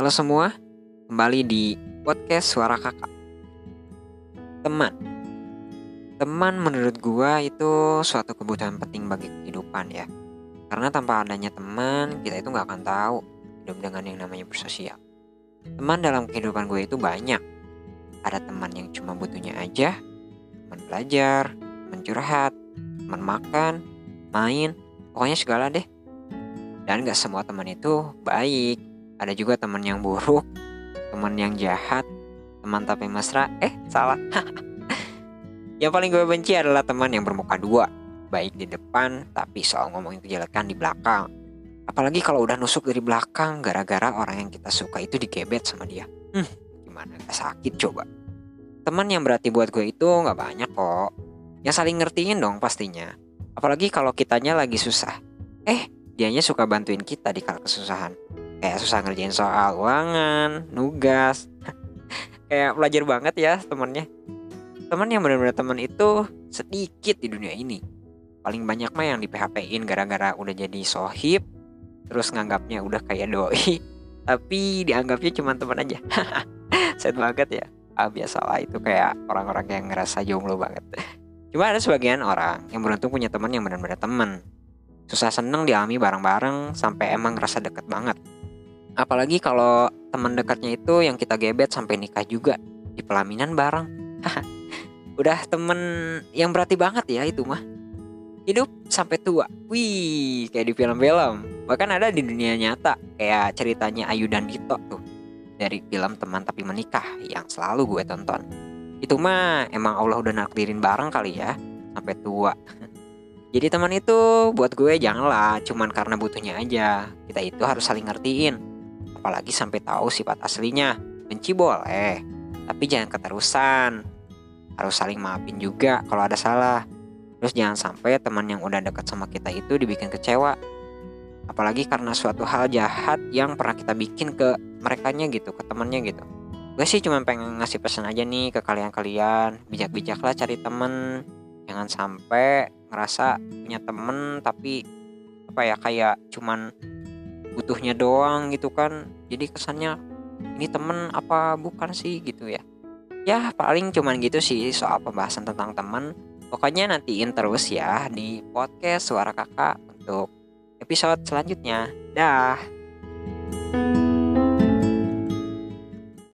Halo semua, kembali di podcast Suara Kakak. Teman. Teman menurut gua itu suatu kebutuhan penting bagi kehidupan ya. Karena tanpa adanya teman, kita itu nggak akan tahu hidup dengan yang namanya bersosial. Teman dalam kehidupan gue itu banyak. Ada teman yang cuma butuhnya aja, teman belajar, teman curhat, teman makan, main, pokoknya segala deh. Dan gak semua teman itu baik ada juga teman yang buruk teman yang jahat teman tapi mesra. Eh salah. Yang paling gue benci adalah teman yang bermuka dua. Baik di depan tapi soal ngomongin kejelekan di belakang. Apalagi kalau udah nusuk dari belakang gara-gara orang yang kita suka itu digebet sama dia. Hmm, gimana? Gak sakit coba. Teman yang berarti buat gue itu nggak banyak kok. Yang saling ngertiin dong pastinya. Apalagi kalau kitanya lagi susah. Eh dianya suka bantuin kita di kala kesusahan kayak susah ngerjain soal uangan nugas. Kayak belajar banget ya temennya. Teman yang benar-benar teman itu sedikit di dunia ini. Paling banyak mah yang di PHP-in gara-gara udah jadi sohib terus nganggapnya udah kayak doi tapi dianggapnya cuma teman aja. Sad banget ya. Ah biasalah itu kayak orang-orang yang ngerasa jomblo banget. Cuma ada sebagian orang yang beruntung punya teman yang benar-benar teman susah seneng dialami bareng-bareng sampai emang ngerasa deket banget Apalagi kalau teman dekatnya itu yang kita gebet sampai nikah juga di pelaminan bareng. Udah temen yang berarti banget ya itu mah. Hidup sampai tua. Wih, kayak di film-film. Bahkan ada di dunia nyata kayak ceritanya Ayu dan Dito tuh. Dari film Teman Tapi Menikah yang selalu gue tonton. Itu mah emang Allah udah nakdirin bareng kali ya sampai tua. Jadi teman itu buat gue janganlah cuman karena butuhnya aja. Kita itu harus saling ngertiin apalagi sampai tahu sifat aslinya. Benci boleh, tapi jangan keterusan. Harus saling maafin juga kalau ada salah. Terus jangan sampai teman yang udah dekat sama kita itu dibikin kecewa. Apalagi karena suatu hal jahat yang pernah kita bikin ke merekanya gitu, ke temannya gitu. Gue sih cuma pengen ngasih pesan aja nih ke kalian-kalian. Bijak-bijaklah cari temen. Jangan sampai ngerasa punya temen tapi apa ya kayak cuman butuhnya doang gitu kan. Jadi kesannya ini temen apa bukan sih? gitu ya. Ya paling cuman gitu sih soal pembahasan tentang teman pokoknya nantiin terus ya di podcast suara kakak untuk episode selanjutnya. Dah